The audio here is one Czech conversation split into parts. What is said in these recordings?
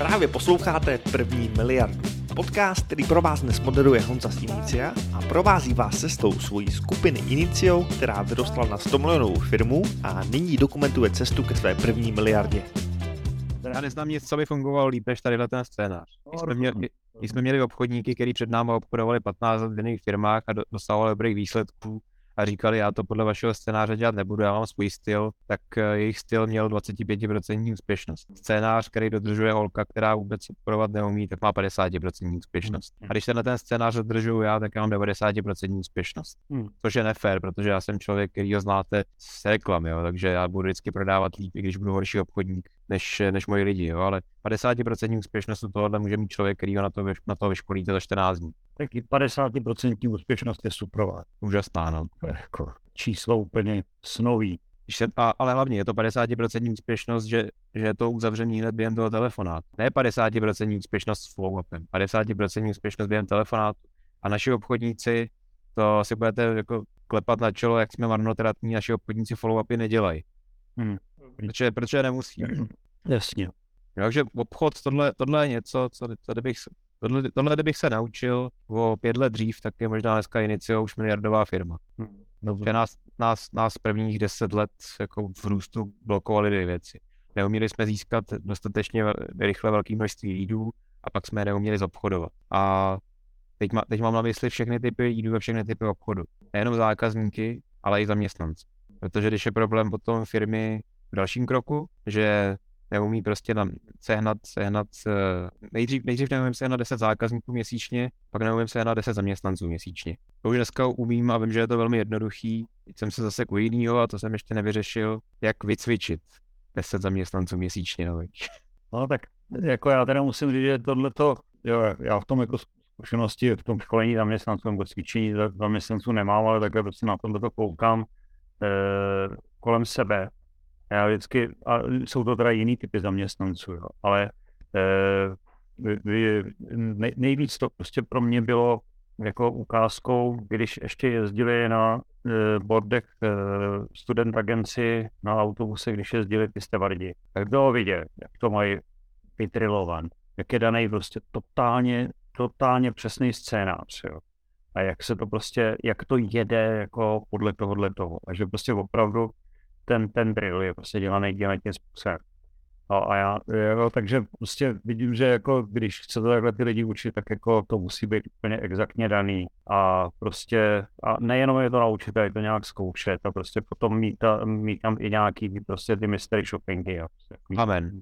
Právě posloucháte První miliardu. Podcast, který pro vás dnes moderuje Honza z a provází vás cestou svojí skupiny Inicio, která vyrostla na 100 milionovou firmu a nyní dokumentuje cestu ke své první miliardě. Já neznám nic, co by fungovalo líp než tady ten scénář. My jsme, měli, my jsme měli obchodníky, kteří před námi obchodovali 15 let v jiných firmách a dosahovali dobrých výsledků a říkali, já to podle vašeho scénáře dělat nebudu, já mám svůj styl, tak eh, jejich styl měl 25% úspěšnost. Scénář, který dodržuje holka, která vůbec obchodovat neumí, tak má 50% úspěšnost. A když tenhle ten scénář dodržuju já, tak já mám 90% úspěšnost. Hmm. Což je nefér, protože já jsem člověk, který ho znáte z reklam, jo, takže já budu vždycky prodávat líp, i když budu horší obchodník než, než moji lidi, jo, ale 50% úspěšnost tohohle může mít člověk, který ho na to, na to vyškolíte za 14 dní. Tak i 50% úspěšnost je suprová. Úžasná, no. Jako číslo úplně snový. Se, a, ale hlavně je to 50% úspěšnost, že, že je to uzavření hned během toho telefonátu. Ne 50% úspěšnost s follow-upem, 50% úspěšnost během telefonátu. A naši obchodníci, to si budete jako klepat na čelo, jak jsme marnotratní, naši obchodníci follow-upy nedělají. Hmm. Protože, protože nemusí. Jasně. Takže obchod, tohle, tohle je něco, co, co kdybych, tohle, tohle kdybych se naučil o pět let dřív, tak je možná dneska Inicio už miliardová firma. Hmm. Dobře. Nás, nás, nás prvních deset let jako v růstu blokovaly dvě věci. Neuměli jsme získat dostatečně rychle velké množství lídů a pak jsme je neuměli zobchodovat. A teď, má, teď mám na mysli všechny typy lídů a všechny typy obchodu. Nejenom zákazníky, ale i zaměstnance. Protože když je problém potom firmy v dalším kroku, že neumí prostě nám sehnat, sehnat eh, nejdřív, nejdřív neumím sehnat 10 zákazníků měsíčně, pak neumím sehnat 10 zaměstnanců měsíčně. To už dneska umím a vím, že je to velmi jednoduchý. Teď jsem se zase u jinýho a to jsem ještě nevyřešil, jak vycvičit 10 zaměstnanců měsíčně. No, no tak jako já teda musím říct, že tohle to, jo, já v tom jako zkušenosti, v tom školení zaměstnanců nebo cvičení zaměstnanců nemám, ale takhle prostě na tomhle to koukám eh, kolem sebe já vždycky, a jsou to teda jiný typy zaměstnanců, jo, ale eh, nejvíc to prostě pro mě bylo jako ukázkou, když ještě jezdili na eh, bordech eh, student agenci na autobuse, když jezdili ty stevardi, tak bylo vidět, jak to mají vytrilovan, jak je daný prostě totálně, totálně přesný scénář, jo. A jak se to prostě, jak to jede jako podle tohohle toho. A že prostě opravdu ten, ten drill je prostě dělaný dělaný tím způsobem. A, a já, jo, takže prostě vidím, že jako když chcete takhle ty lidi učit, tak jako to musí být úplně exaktně daný a prostě a nejenom je to naučit, ale je to nějak zkoušet a prostě potom mít, ta, mít tam i nějaký prostě ty mystery shoppingy. A prostě, jako Amen.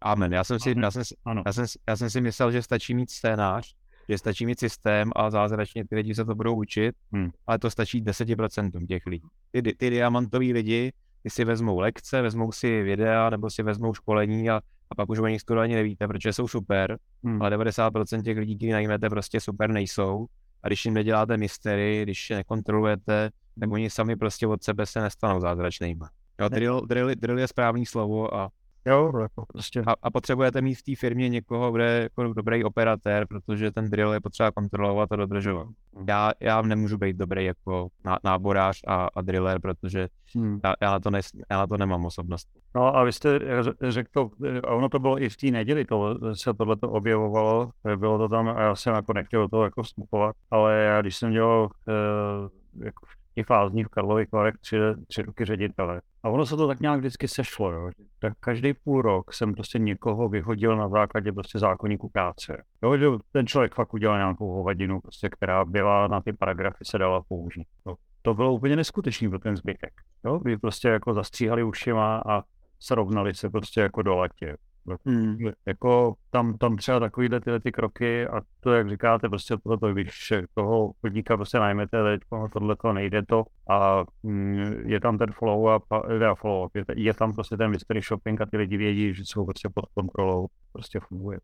Amen. Já jsem, si, Amen. Já, jsem, ano. Já, jsem, já jsem si myslel, že stačí mít scénář, že stačí mít systém a zázračně ty lidi se to budou učit, hmm. ale to stačí 10% těch lidí. Ty, ty diamantoví lidi ty si vezmou lekce, vezmou si videa nebo si vezmou školení a, a pak už o nich skoro ani nevíte, protože jsou super, hmm. ale 90% těch lidí, kteří najmete, prostě super nejsou. A když jim neděláte mystery, když je nekontrolujete, tak oni sami prostě od sebe se nestanou zázračnými. Jo, drill, drill, drill je správný slovo a Jo, jako prostě. A, a potřebujete mít v té firmě někoho, kde je jako dobrý operatér, protože ten drill je potřeba kontrolovat a dodržovat. Hmm. Já, já nemůžu být dobrý jako ná, náborář a, a driller, protože hmm. já, já, na to ne, já to nemám osobnost. No a vy jste řekl to, a ono to bylo i v té neděli, to se tohle to objevovalo, bylo to tam a já jsem jako nechtěl to jako vstupovat, ale já když jsem dělal uh, jako těch fázních v Karlových Varech tři, tři roky ředitele. A ono se to tak nějak vždycky sešlo, jo. Tak každý půl rok jsem prostě někoho vyhodil na základě prostě zákonníku práce. Jo, že ten člověk fakt udělal nějakou hovadinu, prostě, která byla na ty paragrafy se dala použít. Jo. To bylo úplně neskutečný pro ten zbytek. Jo, kdy prostě jako zastříhali ušima a srovnali se prostě jako do latě. Hmm. Jako tam, tam třeba takovýhle tyhle ty kroky a to, jak říkáte, prostě tohle, když toho podníka prostě najmete, teď tohle to nejde to a mm, je tam ten follow-up, teda follow-up, je, je, tam prostě ten mystery shopping a ty lidi vědí, že jsou prostě pod kontrolou, prostě funguje.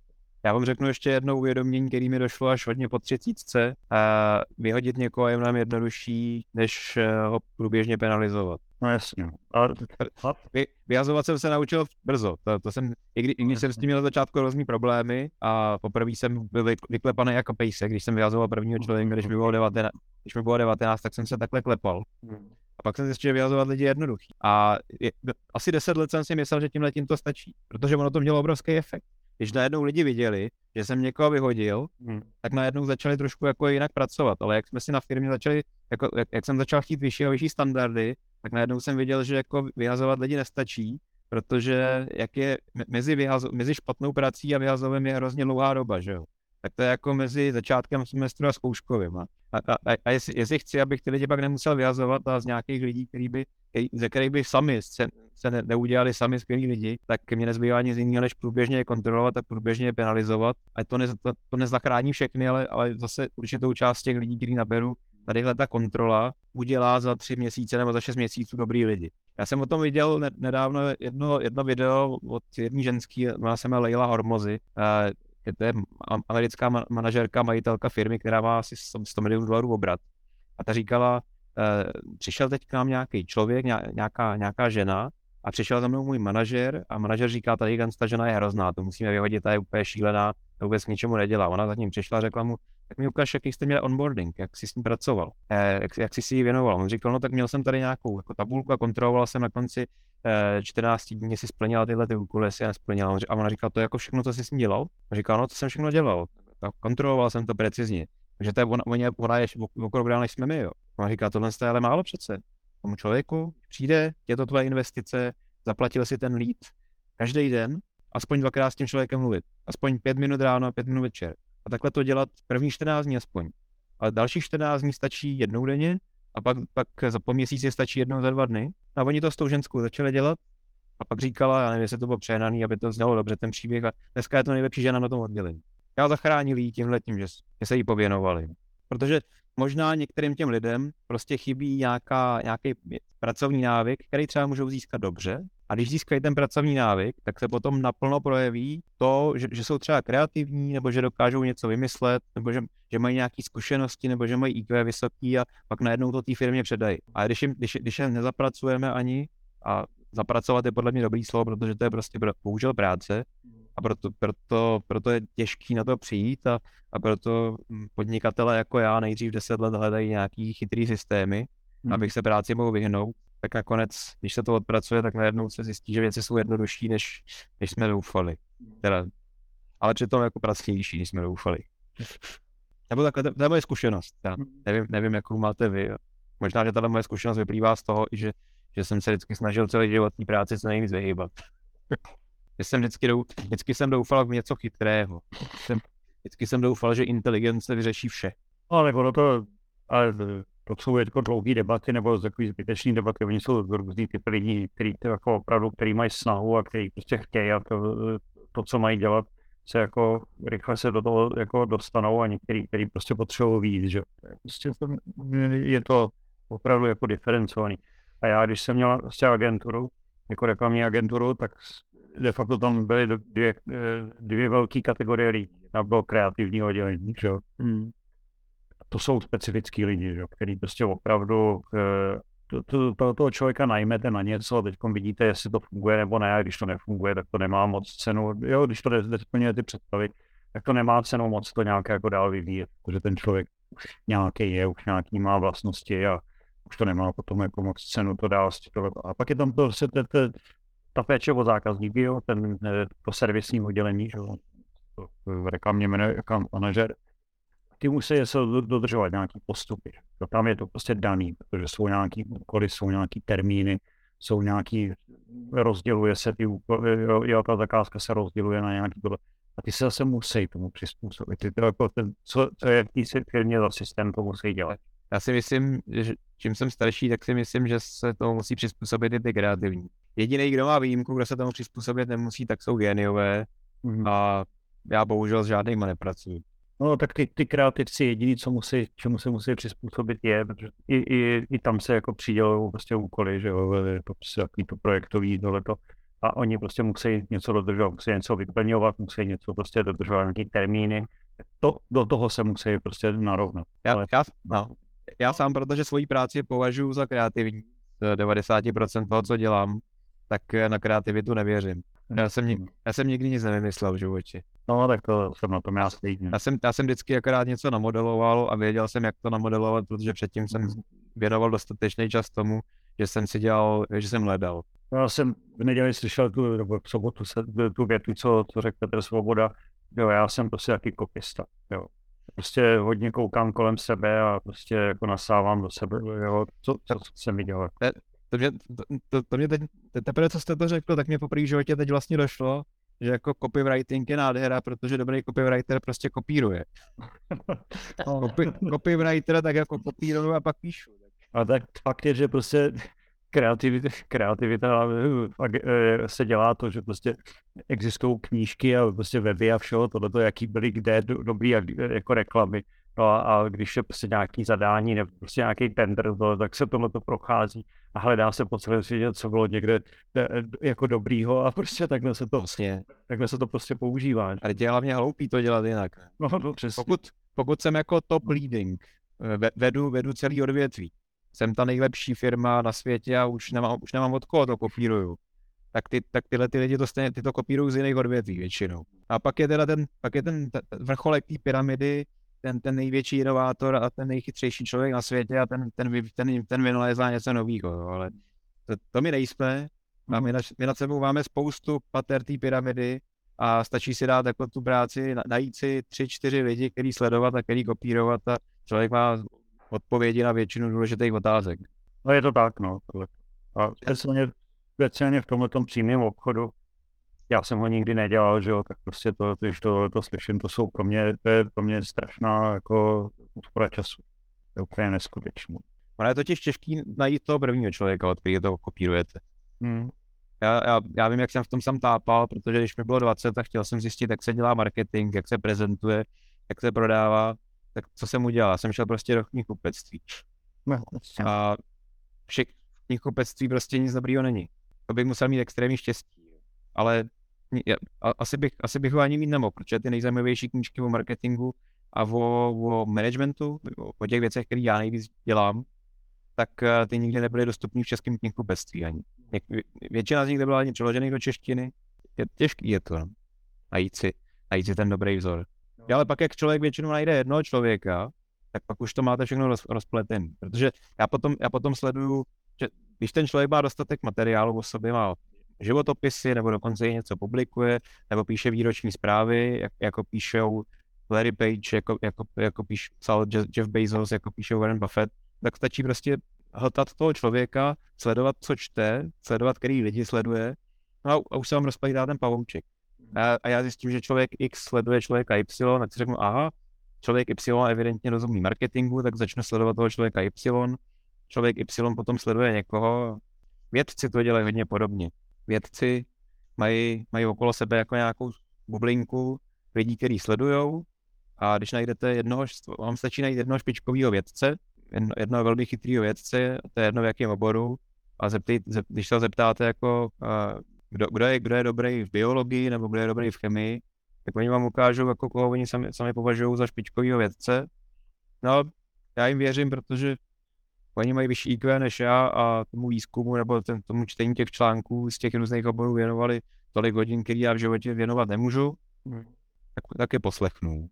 Já vám řeknu ještě jedno uvědomění, který mi došlo až hodně po třicítce. A vyhodit někoho je mnohem jednodušší, než eh, ho průběžně penalizovat. No jasně. A... Vy, vyhazovat jsem se naučil brzo. To, to jsem, i, kdy, i když jsem s tím měl začátku různý problémy a poprvé jsem byl vyklepaný jako pejsek, když jsem vyhazoval prvního člověka, když mi bylo 19, když mi bylo 19, tak jsem se takhle klepal. Hmm. A pak jsem zjistil, že vyhazovat lidi je jednoduchý. A je, asi 10 let jsem si myslel, že tímhle tím to stačí, protože ono to mělo obrovský efekt. když najednou lidi viděli, že jsem někoho vyhodil, hmm. tak najednou začali trošku jako jinak pracovat, ale jak jsme si na firmě začali, jako, jak, jak jsem začal chtít vyšší a vyšší standardy, tak najednou jsem viděl, že jako vyhazovat lidi nestačí, protože jak je mezi, vyhazo, mezi špatnou prací a vyhazovem je hrozně dlouhá doba, že jo tak to je jako mezi začátkem semestru a zkouškovým. A, a, a jestli, jestli, chci, abych ty lidi pak nemusel vyhazovat a z nějakých lidí, který by, který, ze kterých by sami se, se ne, neudělali sami skvělí lidi, tak mě nezbývá nic jiného, než průběžně je kontrolovat a průběžně je penalizovat. A to, ne, to, to nezachrání všechny, ale, ale zase určitou část těch lidí, který naberu, tadyhle ta kontrola udělá za tři měsíce nebo za šest měsíců dobrý lidi. Já jsem o tom viděl nedávno jedno, jedno video od jedné ženský, má se jmenuje Leila Hormozy to je americká manažerka, majitelka firmy, která má asi 100 milionů dolarů obrat. A ta říkala, uh, přišel teď k nám nějaký člověk, nějaká, nějaká žena a přišel za mnou můj manažer a manažer říká, tady ta žena je hrozná, to musíme vyhodit, ta je úplně šílená, to vůbec k ničemu nedělá. Ona za ním přišla a řekla mu, tak mi ukáž, jaký jste měl onboarding, jak jsi s ním pracoval, eh, jak, jak jsi si ji věnoval. On říkal, no tak měl jsem tady nějakou jako tabulku a kontroloval jsem na konci eh, 14 dní, jestli splnila tyhle ty úkoly, jestli je nesplnila. A ona říkala, to je jako všechno, co jsi s ním dělal? On říkal, no to jsem všechno dělal. Tak kontroloval jsem to precizně. Takže to je ona, ona, ona je okolo než jsme my, jo. Ona říká, tohle je ale málo přece. Tomu člověku přijde, je to tvoje investice, zaplatil si ten lead každý den, aspoň dvakrát s tím člověkem mluvit. Aspoň pět minut ráno a pět minut večer a takhle to dělat první 14 dní aspoň. Ale další 14 dní stačí jednou denně a pak, pak za po měsíci stačí jednou za dva dny. A oni to s tou ženskou začali dělat a pak říkala, já nevím, jestli to bylo přehnaný, aby to znělo dobře ten příběh a dneska je to nejlepší žena na tom oddělení. Já zachránil jí tímhle tím, že, že se jí pověnovali. Protože možná některým těm lidem prostě chybí nějaká, nějaký pracovní návyk, který třeba můžou získat dobře, a když získají ten pracovní návyk, tak se potom naplno projeví to, že, že jsou třeba kreativní, nebo že dokážou něco vymyslet, nebo že, že mají nějaké zkušenosti, nebo že mají IQ vysoký a pak najednou to té firmě předají. A když, jim, když, když je nezapracujeme ani, a zapracovat je podle mě dobrý slovo, protože to je prostě bohužel práce, a proto, proto, proto je těžký na to přijít a, a proto podnikatele jako já nejdřív 10 let hledají nějaký chytrý systémy, hmm. abych se práci mohl vyhnout tak nakonec, když se to odpracuje, tak najednou se zjistí, že věci jsou jednodušší, než, než jsme doufali. Teda, ale přitom jako pracnější, než jsme doufali. Nebo takhle, to, to je moje zkušenost. Já nevím, nevím, jakou máte vy. Možná, že tato moje zkušenost vyplývá z toho, že, že jsem se vždycky snažil celý život té práci co nejvíc vyhýbat. že jsem vždycky, dou, vždycky jsem doufal v něco chytrého. Jsem, vždycky jsem doufal, že inteligence vyřeší vše. Ale ono to, ale to jsou jako dlouhé debaty nebo takový zbytečné debaty. Oni jsou různý typy lidí, kteří jako opravdu, který mají snahu a kteří prostě chtějí a to, to, co mají dělat, se jako rychle se do toho jako dostanou a některý, který prostě potřebují víc, že prostě to, je to opravdu jako diferencovaný. A já, když jsem měl prostě agenturu, jako reklamní agenturu, tak de facto tam byly dvě, dvě velké kategorie lidí. Tam bylo kreativní oddělení, že? Hmm to jsou specifický lidi, že, který prostě opravdu eh, to, to, to, toho člověka najmete na něco a teď vidíte, jestli to funguje nebo ne, a když to nefunguje, tak to nemá moc cenu, jo, když to nesplňuje ty představy, tak to nemá cenu moc to nějak jako dál vyvíjet, protože ten člověk už nějaký je, už nějaký má vlastnosti a už to nemá potom jako moc cenu to dál. A pak je tam to, se, to, to, ta péče o zákazníky, jo, ten, eh, to servisní oddělení, že jo, v reklamě jmenuje account manažer, ty musí se dodržovat nějaký postupy. To tam je to prostě daný, protože jsou nějaký úkoly, jsou nějaký termíny, jsou nějaký, rozděluje se ty úkoly, jo, jo, ta zakázka se rozděluje na nějaký tohle. A ty se zase musí tomu přizpůsobit. Ty to jako ten, co, co je v té firmě za systém, to musí dělat. Já si myslím, že čím jsem starší, tak si myslím, že se to musí přizpůsobit i ty kreativní. Jediný, kdo má výjimku, kdo se tomu přizpůsobit nemusí, tak jsou géniové mm. a já bohužel s žádnýma nepracuji. No tak ty, ty kreativci jediný, co musí, čemu se musí přizpůsobit je, protože i, i, i tam se jako přidělují prostě úkoly, že jo, je to prostě takový to projektový tohleto a oni prostě musí něco dodržovat, musí něco vyplňovat, musí něco prostě dodržovat nějaký termíny, to, do toho se musí prostě narovnat. Já, Ale... já, no, já sám, protože svoji práci považuji za kreativní, z 90% toho, co dělám, tak na kreativitu nevěřím. Já jsem, hmm. já jsem nikdy nic nevymyslel v životě. No, tak to jsem na tom já stejně. Já jsem, já jsem vždycky akorát něco namodeloval a věděl jsem, jak to namodelovat, protože předtím jsem hmm. věnoval dostatečný čas tomu, že jsem si dělal, že jsem hledal. Já jsem v neděli slyšel tu, nebo v sobotu se, tu větu, co, co řekl Petr Svoboda. Jo, já jsem prostě taky kopista. Jo. Prostě hodně koukám kolem sebe a prostě jako nasávám do sebe, jo, co, co, co jsem viděl. To mě, to, to, to mě teď, teprve co jste to řekl, tak mě po první životě teď vlastně došlo, že jako copywriting je nádhera, protože dobrý copywriter prostě kopíruje. Copy, copywriter tak jako kopíruju a pak píšu. A tak fakt je, že prostě kreativita, kreativita eh, se dělá to, že prostě existují knížky a prostě weby a všeho, tohle, jaký byly kde dobrý jako reklamy. No a, a když je prostě nějaký zadání nebo prostě nějaký tender, to, tak se tohle to prochází a hledá se po celém světě, co bylo někde de, jako dobrýho a prostě takhle se to, vlastně. takhle se to prostě používá. Ale je hlavně hloupý to dělat jinak. No, no přesně. Pokud, pokud jsem jako top leading, eh, vedu, vedu celý odvětví, jsem ta nejlepší firma na světě a už nemám, už nemám od koho to kopíruju. Tak, ty, tak tyhle ty lidi to stejně, ty to kopírují z jiných odvětví většinou. A pak je teda ten, pak je ten, ten vrcholek té pyramidy, ten, ten největší inovátor a ten nejchytřejší člověk na světě a ten, ten, ten, ten vynalézá něco nového. Ale to, to my nejsme. A my, na, my nad sebou máme spoustu pater té pyramidy a stačí si dát jako tu práci, najít si tři, čtyři lidi, který sledovat a který kopírovat a člověk má odpovědi na většinu důležitých otázek. No je to tak, no. A speciálně, speciálně v tomhle přímém obchodu, já jsem ho nikdy nedělal, že jo, tak prostě to, když to, to slyším, to jsou pro mě, to je pro mě strašná jako úspora času. To je úplně neskutečný. Ono je totiž těžký najít toho prvního člověka, od kterého to kopírujete. Hmm. Já, já, já, vím, jak jsem v tom sam tápal, protože když mi bylo 20, tak chtěl jsem zjistit, jak se dělá marketing, jak se prezentuje, jak se prodává tak co jsem udělal? Já jsem šel prostě do knihkupectví. No, a všech knihkupectví prostě nic dobrýho není. To bych musel mít extrémní štěstí. Ale já, a, asi, bych, asi bych ho ani mít nemohl, protože ty nejzajímavější knížky o marketingu a o, o managementu, o, o těch věcech, které já nejvíc dělám, tak eh, ty nikdy nebyly dostupné v českém knihkupectví ani. Většina z nich nebyla ani přeložených do češtiny. Je, těžký je to, no. najít si, najít si ten dobrý vzor. Ale pak, jak člověk většinou najde jednoho člověka, tak pak už to máte všechno roz, rozpletený. Protože já potom, já potom sleduju, že když ten člověk má dostatek materiálu o sobě, má životopisy, nebo dokonce i něco publikuje, nebo píše výroční zprávy, jak, jako píšou Larry Page, jako, jako, jako píš, psal Jeff Bezos, jako píše Warren Buffett, tak stačí prostě hltat toho člověka, sledovat, co čte, sledovat, který lidi sleduje, no a, už se vám rozpadá ten pavouček. A, a já zjistím, že člověk X sleduje člověka Y, tak si řeknu, aha, člověk Y evidentně rozumí marketingu, tak začnu sledovat toho člověka Y. Člověk Y potom sleduje někoho. Vědci to dělají hodně podobně. Vědci mají, mají okolo sebe jako nějakou bublinku lidí, který sledují. A když najdete jednoho, vám stačí najít jednoho špičkového vědce, jedno, jednoho velmi chytrého vědce, to je jedno v jakém oboru, a zeptej, zep, když se zeptáte, jako, kdo, kdo, je, kdo je dobrý v biologii nebo kdo je dobrý v chemii, tak oni vám ukážou, jako koho oni sami, sami považují za špičkového vědce. No, já jim věřím, protože oni mají vyšší IQ než já a tomu výzkumu nebo ten, tomu čtení těch článků z těch různých oborů věnovali tolik hodin, který já v životě věnovat nemůžu, hmm. tak, tak je poslechnu.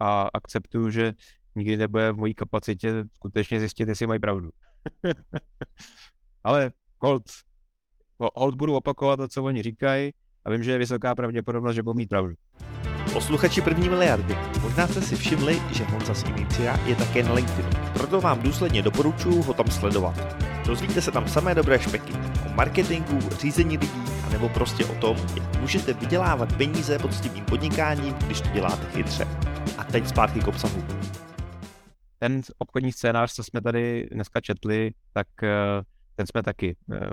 A akceptuju, že nikdy nebude v mojí kapacitě skutečně zjistit, jestli mají pravdu. Ale hold, hold budu opakovat to, co oni říkají a vím, že je vysoká pravděpodobnost, že budou mít pravdu. Posluchači první miliardy, možná jste si všimli, že Honza z Inicia je také na LinkedInu. Proto vám důsledně doporučuji ho tam sledovat. Dozvíte se tam samé dobré špeky o marketingu, řízení lidí, a nebo prostě o tom, jak můžete vydělávat peníze poctivým podnikáním, když to děláte chytře. A teď zpátky k obsahu. Ten obchodní scénář, co jsme tady dneska četli, tak eh, ten jsme taky, eh,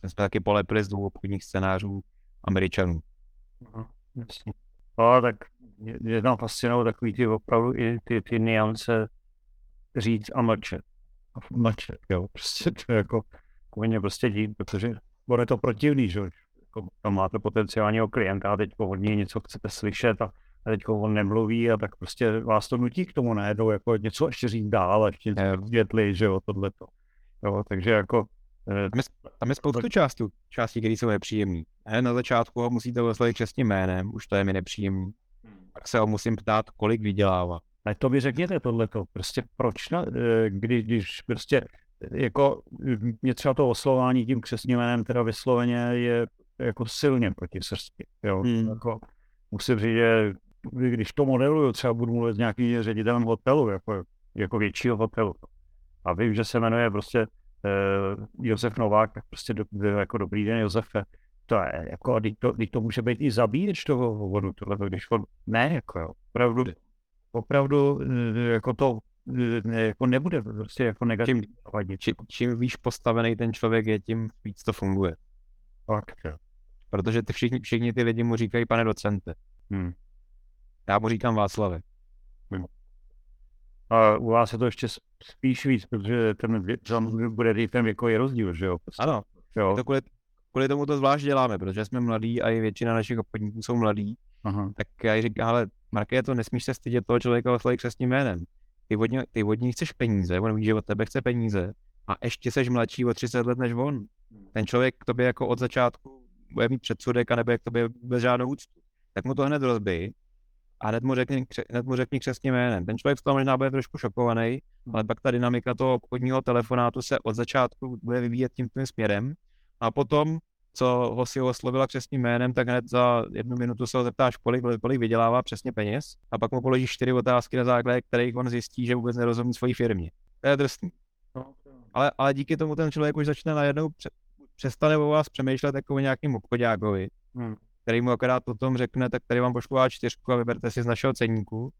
ten jsme taky polepili z dvou obchodních scénářů Američanů. Aha, jasně. No, tak je tam fascinují takový ty opravdu i ty, ty niance říct a mlčet. A mlčet, jo, prostě to je jako povinně prostě dít, protože ono je to protivný, že jako, tam máte potenciálního klienta a teď od něj něco chcete slyšet a, a teď on nemluví a tak prostě vás to nutí k tomu najednou jako něco ještě říct dál a ještě vysvětlit, že jo, tohleto. Jo, takže jako... Eh, tam je, tam je spoustu částí, částí, které jsou nepříjemné. Na začátku ho musíte oslovit čestným jménem, už to je mi nepříjemný. Pak se ho musím ptát, kolik vydělává. Ale to mi řekněte tohleto, prostě proč, na, eh, když, když prostě jako mě třeba to oslování tím křesním jménem teda vysloveně je jako silně proti srsti. Jo? Hmm. Jako, musím říct, že když to modeluju, třeba budu mluvit s nějakým ředitelem hotelu, jako, jako většího hotelu, a vím, že se jmenuje prostě uh, Josef Novák, tak prostě do, jako dobrý den Josefe, to je jako, když to, když to může být i zabíječ toho hovoru, tohle, když on, ne, jako jo, opravdu, opravdu, eh, jako to, ne, jako nebude prostě jako negativní čím, čím, čím víš postavený ten člověk je, tím víc to funguje. Fakt, jo. Protože ty všichni, všichni ty lidi mu říkají pane docente. Hmm. Já mu říkám Václavě. Hmm. A u vás je to ještě spíš víc, protože ten tam bude ten věkový rozdíl, že jo? Prostě. Ano, jo. To kvůli, kvůli tomu to zvlášť děláme, protože jsme mladí a i většina našich obchodníků jsou mladí. Aha. Tak já říkám, ale Marké, to nesmíš se stydět toho člověka oslovit křesním jménem. Ty od, ty od ní chceš peníze, on ví, že od tebe chce peníze a ještě seš mladší o 30 let než on. Ten člověk k tobě jako od začátku bude mít předsudek a nebo k tobě bez žádnou úctu. Tak mu to hned rozbij a hned mu řekni, hned mu řekni křesně jménem. Ten člověk z toho možná bude trošku šokovaný, ale pak ta dynamika toho obchodního telefonátu se od začátku bude vyvíjet tím, tím směrem a potom, co ho si oslovila křesním jménem, tak hned za jednu minutu se ho zeptáš, kolik, kolik vydělává přesně peněz a pak mu položíš čtyři otázky na základě kterých on zjistí, že vůbec nerozumí svojí firmě. To je drsný. No, ale, ale díky tomu ten člověk už začne najednou přestane o vás přemýšlet jako o nějakým obchodákovi, hmm. který mu akorát potom řekne, tak tady vám pošlu A4 a vyberte si z našeho ceníku,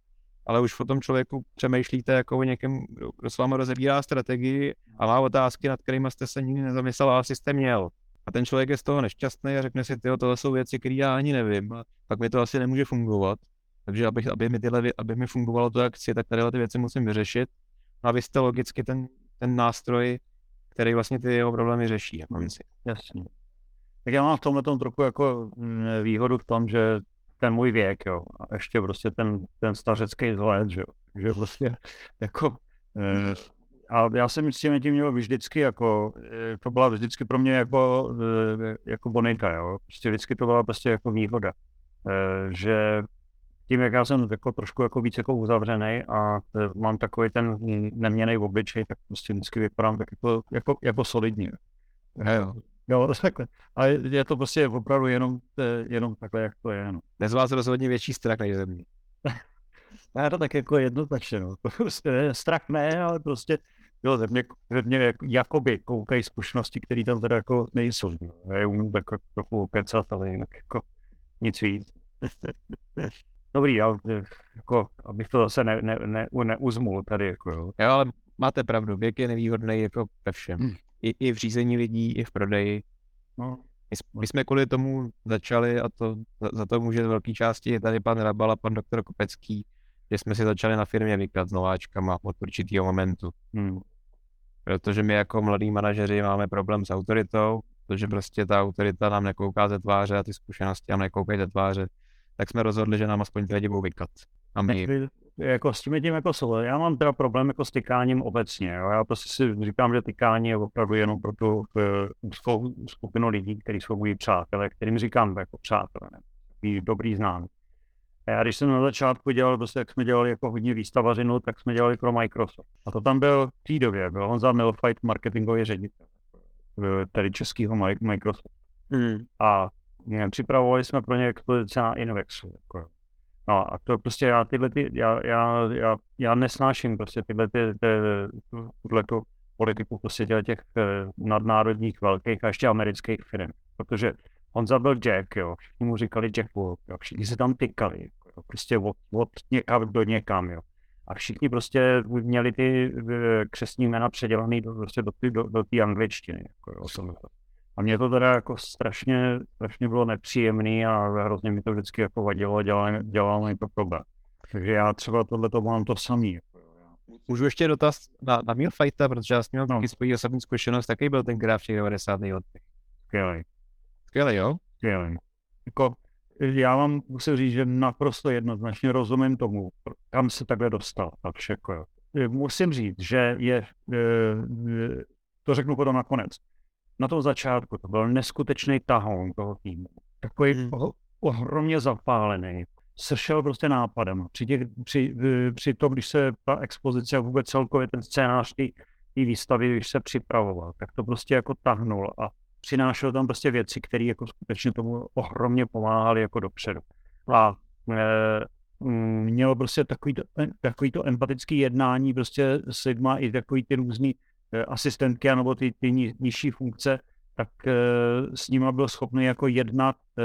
ale už o tom člověku přemýšlíte jako o někem, kdo s vámi rozebírá strategii a má otázky, nad kterými jste se nikdy nezamyslel, ale jste měl. A ten člověk je z toho nešťastný a řekne si, ty tohle jsou věci, které já ani nevím, a pak mi to asi nemůže fungovat. Takže aby, aby, mi tyhle, aby mi fungovalo to, jak chci, tak tady ty věci musím vyřešit. A vy jste logicky ten, ten nástroj, který vlastně ty jeho problémy řeší. Jako si. Jasně. Tak já mám v tomhle tom trochu jako mm, výhodu v tom, že ten můj věk, jo, a ještě prostě ten, ten stařecký vzhled, že že prostě jako, e, a já jsem s tím tím měl vždycky jako, e, to byla vždycky pro mě jako, e, jako bonita, jo, prostě vždycky to byla prostě jako výhoda, že tím, jak já jsem jako trošku jako víc jako uzavřený a mám takový ten neměný obličej, tak prostě vždycky vypadám tak jako, jako, jako solidně. Jo. Jo, takhle. A je to prostě opravdu jenom, e, jenom takhle, jak to je. No. Dnes vás rozhodně větší strach než ze mě. Já to tak jako jednoznačně, no. Prostě strach ne, ale prostě jo, ze mě, ze mě jak, jakoby koukají zkušenosti, které tam teda jako nejsou. No. Já umím tak jako trochu okecat, ale jinak jako nic víc. Dobrý, já, jako, abych to zase ne, ne, ne, neuzmul tady. Jako, jo. jo, ale máte pravdu, věk je nevýhodný jako ve všem. Hmm. I, I v řízení lidí, i v prodeji. No. My, my jsme kvůli tomu začali, a to za, za to může z velké části tady pan Rabal a pan doktor Kopecký, že jsme si začali na firmě vykat s nováčkama od určitého momentu. Hmm. Protože my jako mladí manažeři máme problém s autoritou, protože prostě ta autorita nám nekouká ze tváře a ty zkušenosti nám nekoukají ze tváře tak jsme rozhodli, že nám aspoň ty lidi budou vykat. A my... Jako s tím tím jako jsou. Já mám teda problém jako s tykáním obecně. Jo. Já prostě si říkám, že tykání je opravdu jenom pro tu úzkou skupinu lidí, kteří jsou moji přátelé, kterým říkám jako přátelé, ne? dobrý známý. A já když jsem na začátku dělal, prostě jak jsme dělali jako hodně výstavařinu, tak jsme dělali pro Microsoft. A to tam byl v té době, byl on za Milfight marketingový ředitel, tedy českýho Microsoft. Mm. A nevím, připravovali jsme pro ně expozice na Invexu. Jako. No a to prostě já tyhle, ty, já, já, já, já nesnáším prostě tyhle, ty, ty, tuhle tu politiku prostě těch, eh, nadnárodních velkých a ještě amerických firm, protože on zabil Jack, jo, všichni mu říkali Jack Wolf, jo, všichni se tam tykali, jo, prostě od, od někam do někam, jo. A všichni prostě měli ty eh, křesní jména předělaný do, prostě do, do, do té angličtiny, jako, jo, a mě to teda jako strašně, strašně bylo nepříjemný a hrozně mi to vždycky jako vadilo a dělalo, dělalo mi to problém. Takže já třeba tohle to mám to samý. Jako Můžu ještě dotaz na, na Milfighta, protože já s ním mám no. taky svoji osobní zkušenost, jaký byl ten graf v těch 90. letech? Skvělý. Skvělý, jo? Skvělý. Jako, já vám musím říct, že naprosto jednoznačně rozumím tomu, kam se takhle dostal. Tak všechno. Musím říct, že je, e, e, to řeknu potom nakonec, na tom začátku to byl neskutečný tahoun toho týmu. Takový hmm. ohromně zapálený. Sršel prostě nápadem. Při, těch, při, při tom, když se ta expozice a vůbec celkově ten scénář té výstavy, když se připravoval, tak to prostě jako tahnul a přinášel tam prostě věci, které jako skutečně tomu ohromně pomáhaly jako dopředu. A e, mělo prostě takový to, takový to empatický jednání prostě s lidma i takový ty různý asistentky nebo ty, ty nižší funkce, tak e, s nima byl schopný jako jednat e,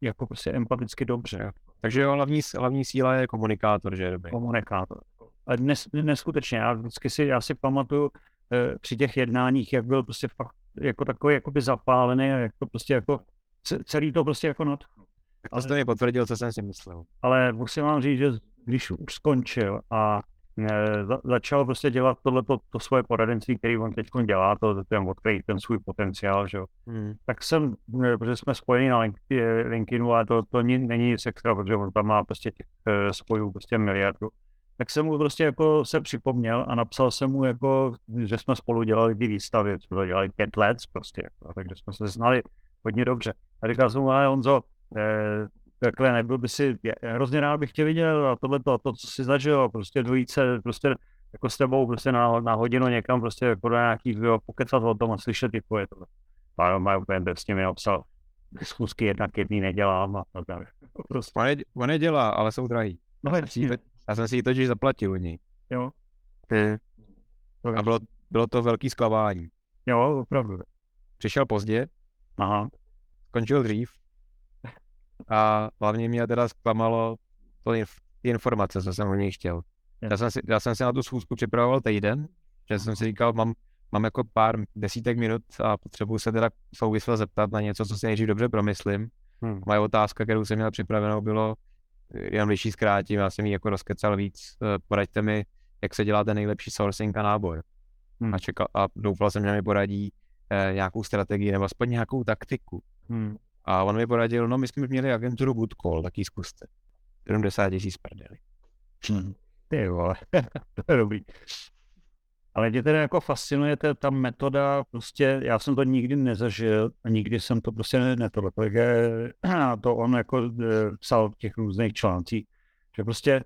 jako prostě empaticky dobře. Takže jo, hlavní, hlavní síla je komunikátor, že je dobrý. Komunikátor. A dnes, neskutečně, já vždycky si, já si pamatuju při těch jednáních, jak byl prostě fakt jako takový jakoby zapálený a jak to prostě jako celý to prostě jako not. Ale, to mi potvrdil, co jsem si myslel. Ale musím vám říct, že když už skončil a za, začal prostě dělat tohle to, svoje poradenství, který on teď dělá, to, ten odkryt ten svůj potenciál, že? Hmm. tak jsem, protože jsme spojeni na LinkedInu a to, to není nic extra, protože on tam má prostě těch e, spojů prostě miliardu, tak jsem mu prostě jako se připomněl a napsal jsem mu jako, že jsme spolu dělali ty výstavy, jsme to dělali pět let prostě, jako, takže jsme se znali hodně dobře. A říkal jsem mu, ale Honzo, eh, takhle nebyl by si, hrozně rád bych tě viděl a tohle to, to, co jsi zažil, prostě dojít se prostě jako s tebou prostě na, na hodinu někam prostě jako do nějakých, jo, pokecat o tom a slyšet ty tvoje tohle. Páno má úplně bez mi napsal, schůzky jednak jedný nedělám a tak dále. Prostě. On, je, on je dělá, ale jsou drahý. No, já jsem si ji totiž zaplatil u něj. Jo. A bylo, bylo to velký sklavání. Jo, opravdu. Přišel pozdě. Aha. Skončil dřív. A hlavně mě teda zklamalo to inf- informace, co jsem o něj chtěl. Já jsem, si, já jsem si na tu schůzku připravoval týden, že jsem si říkal, mám, mám jako pár desítek minut a potřebuji se teda souvisle zeptat na něco, co si nejdřív dobře promyslím. Hmm. Moje otázka, kterou jsem měl připravenou, bylo, jenom když ji zkrátím, já jsem ji jako rozkecal víc, eh, poraďte mi, jak se dělá ten nejlepší sourcing a nábor. Hmm. A, čekal, a doufal jsem, že mi poradí eh, nějakou strategii nebo aspoň nějakou taktiku. Hmm. A on mi poradil, no my jsme měli agenturu Bootcall, tak ji zkuste. 70 tisíc prdeli. Hmm. Ty vole, to je dobrý. Ale mě teda jako fascinuje ta, ta metoda, prostě já jsem to nikdy nezažil a nikdy jsem to prostě netohle, protože to on jako e, psal v těch různých článcích, že prostě e,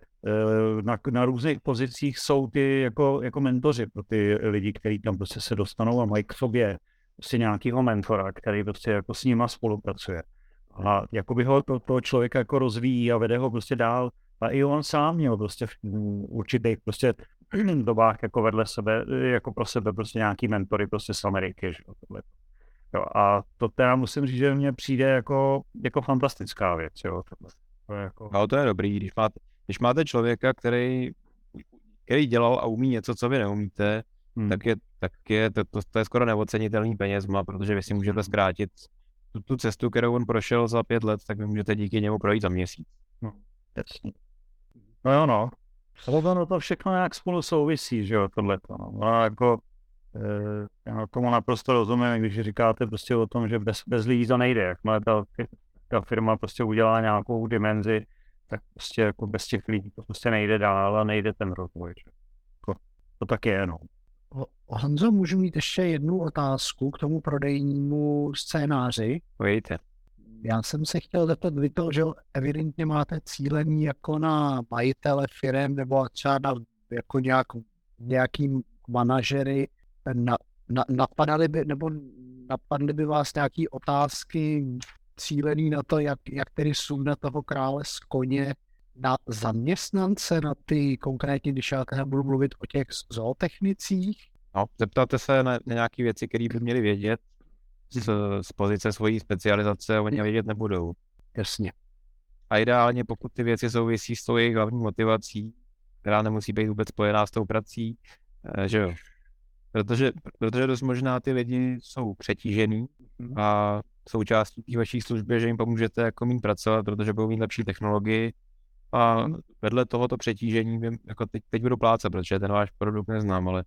na, na různých pozicích jsou ty jako, jako mentoři pro ty lidi, kteří tam prostě se dostanou a mají k sobě prostě nějakého mentora, který prostě jako s nima spolupracuje. A by ho to, toho člověka jako rozvíjí a vede ho prostě dál. A i on sám měl prostě v určitých prostě dobách jako vedle sebe, jako pro sebe prostě nějaký mentory prostě z Ameriky, že. Jo, a to teda musím říct, že mně přijde jako, jako fantastická věc, jo, tohle. To je jako... No to je dobrý, když máte, když máte člověka, který, který dělal a umí něco, co vy neumíte, hmm. tak je, tak je to, to, to je skoro neocenitelný penězma, protože vy si můžete hmm. zkrátit tu, tu cestu, kterou on prošel za pět let, tak vy můžete díky němu projít za měsíc. No, jasně. No jo, no. Ale to všechno nějak spolu souvisí, že jo, tohle. No. no jako, e, já tomu naprosto rozumím, když říkáte prostě o tom, že bez, bez lidí to nejde. Jakmile ta, ta firma prostě udělá nějakou dimenzi, tak prostě jako bez těch lidí to prostě nejde dál a nejde ten rozvoj. Že? Jako, to tak je, no. Honzo, můžu mít ještě jednu otázku k tomu prodejnímu scénáři? Pojďte. Já jsem se chtěl zeptat, vy to, že evidentně máte cílení jako na majitele firm nebo třeba na jako nějak, nějaký manažery, na, na, napadaly by, nebo napadly by vás nějaké otázky cílený na to, jak, jak tedy sundat toho krále z koně na zaměstnance, na ty konkrétně, když já teda budu mluvit o těch zootechnicích? No, zeptáte se na, na nějaké věci, které by měli vědět, z, z pozice svojí specializace oni vědět nebudou. Jasně. A ideálně, pokud ty věci souvisí s tou jejich hlavní motivací, která nemusí být vůbec spojená s tou prací, eh, že jo. Protože, protože dost možná ty lidi jsou přetížený mhm. a součástí té vaší služby, že jim pomůžete jako mít pracovat, protože budou mít lepší technologii a vedle tohoto přetížení, jako teď, teď budu plácat, protože ten váš produkt neznám, ale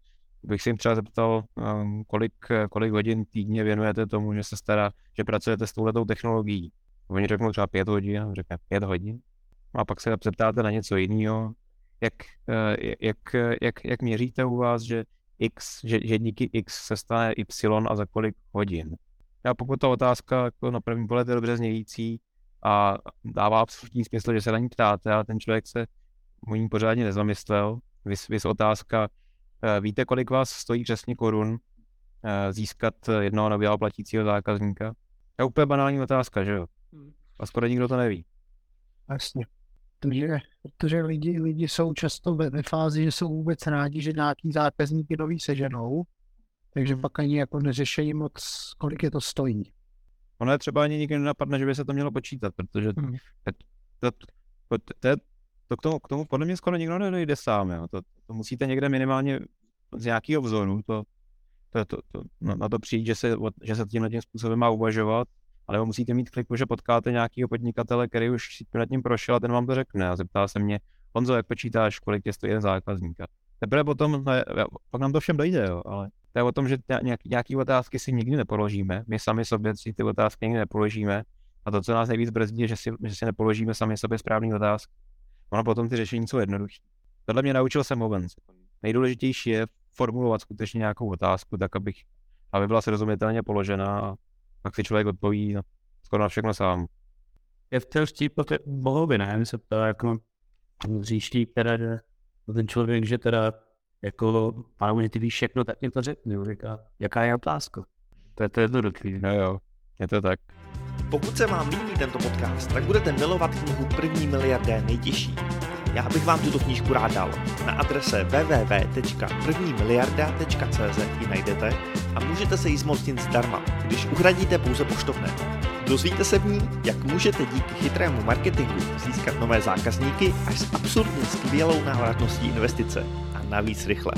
bych si jim třeba zeptal, um, kolik, kolik hodin týdně věnujete tomu, že se stará, že pracujete s touhletou technologií. Oni řeknou třeba pět hodin, řekne pět hodin. A pak se zeptáte na něco jiného, jak, eh, jak, jak, jak měříte u vás, že X, že, že díky X se stane Y a za kolik hodin. A pokud ta otázka jako na první pohled je dobře znějící a dává absolutní smysl, že se na ní ptáte a ten člověk se o ní pořádně nezamyslel, vys, vys otázka, víte, kolik vás stojí přesně korun eh, získat jednoho nového platícího zákazníka? To je úplně banální otázka, že jo? Hmm. A skoro nikdo to neví. Jasně. Protože, protože lidi, lidi jsou často ve, ve fázi, že jsou vůbec rádi, že nějaký zákazníky nový seženou, takže pak ani jako neřešejí moc, kolik je to stojí. Ono je třeba ani nikdy nenapadne, že by se to mělo počítat, protože hmm. to, to, to, to, to k, tomu, k tomu podle mě skoro nikdo nedojde sám. Jo. To, to musíte někde minimálně z nějakého vzoru to, to, to, to, na, to přijít, že se, že se tímhle tím způsobem má uvažovat, ale musíte mít kliku, že potkáte nějakého podnikatele, který už nad tím prošel a ten vám to řekne a zeptá se mě, Honzo, jak počítáš, kolik je stojí jeden zákazník. Teprve potom, ne, pak nám to všem dojde, jo, ale to je o tom, že nějaký, nějaký otázky si nikdy nepoložíme, my sami sobě si ty otázky nikdy nepoložíme a to, co nás nejvíc brzdí, je, že si, že si nepoložíme sami sobě správný otázky. Ono potom ty řešení jsou jednodušší. Tohle mě naučil jsem Owens. Nejdůležitější je formulovat skutečně nějakou otázku, tak abych, aby byla srozumitelně položena a pak si člověk odpoví na, skoro na všechno sám. Je v té mohlo by, ne? Se ptá, jako říští, teda, že ten člověk, že teda jako, pane, ty víš všechno, tak mě to řekni. Říká, jaká je otázka? To je to jednoduchý. No jo, je to tak. Pokud se vám líbí tento podcast, tak budete milovat knihu První miliardé nejtěžší. Já bych vám tuto knížku rád dal. Na adrese www.prvnimiliarda.cz ji najdete a můžete se jí zmocnit zdarma, když uhradíte pouze poštovné. Dozvíte se v ní, jak můžete díky chytrému marketingu získat nové zákazníky až s absurdně skvělou návratností investice a navíc rychle.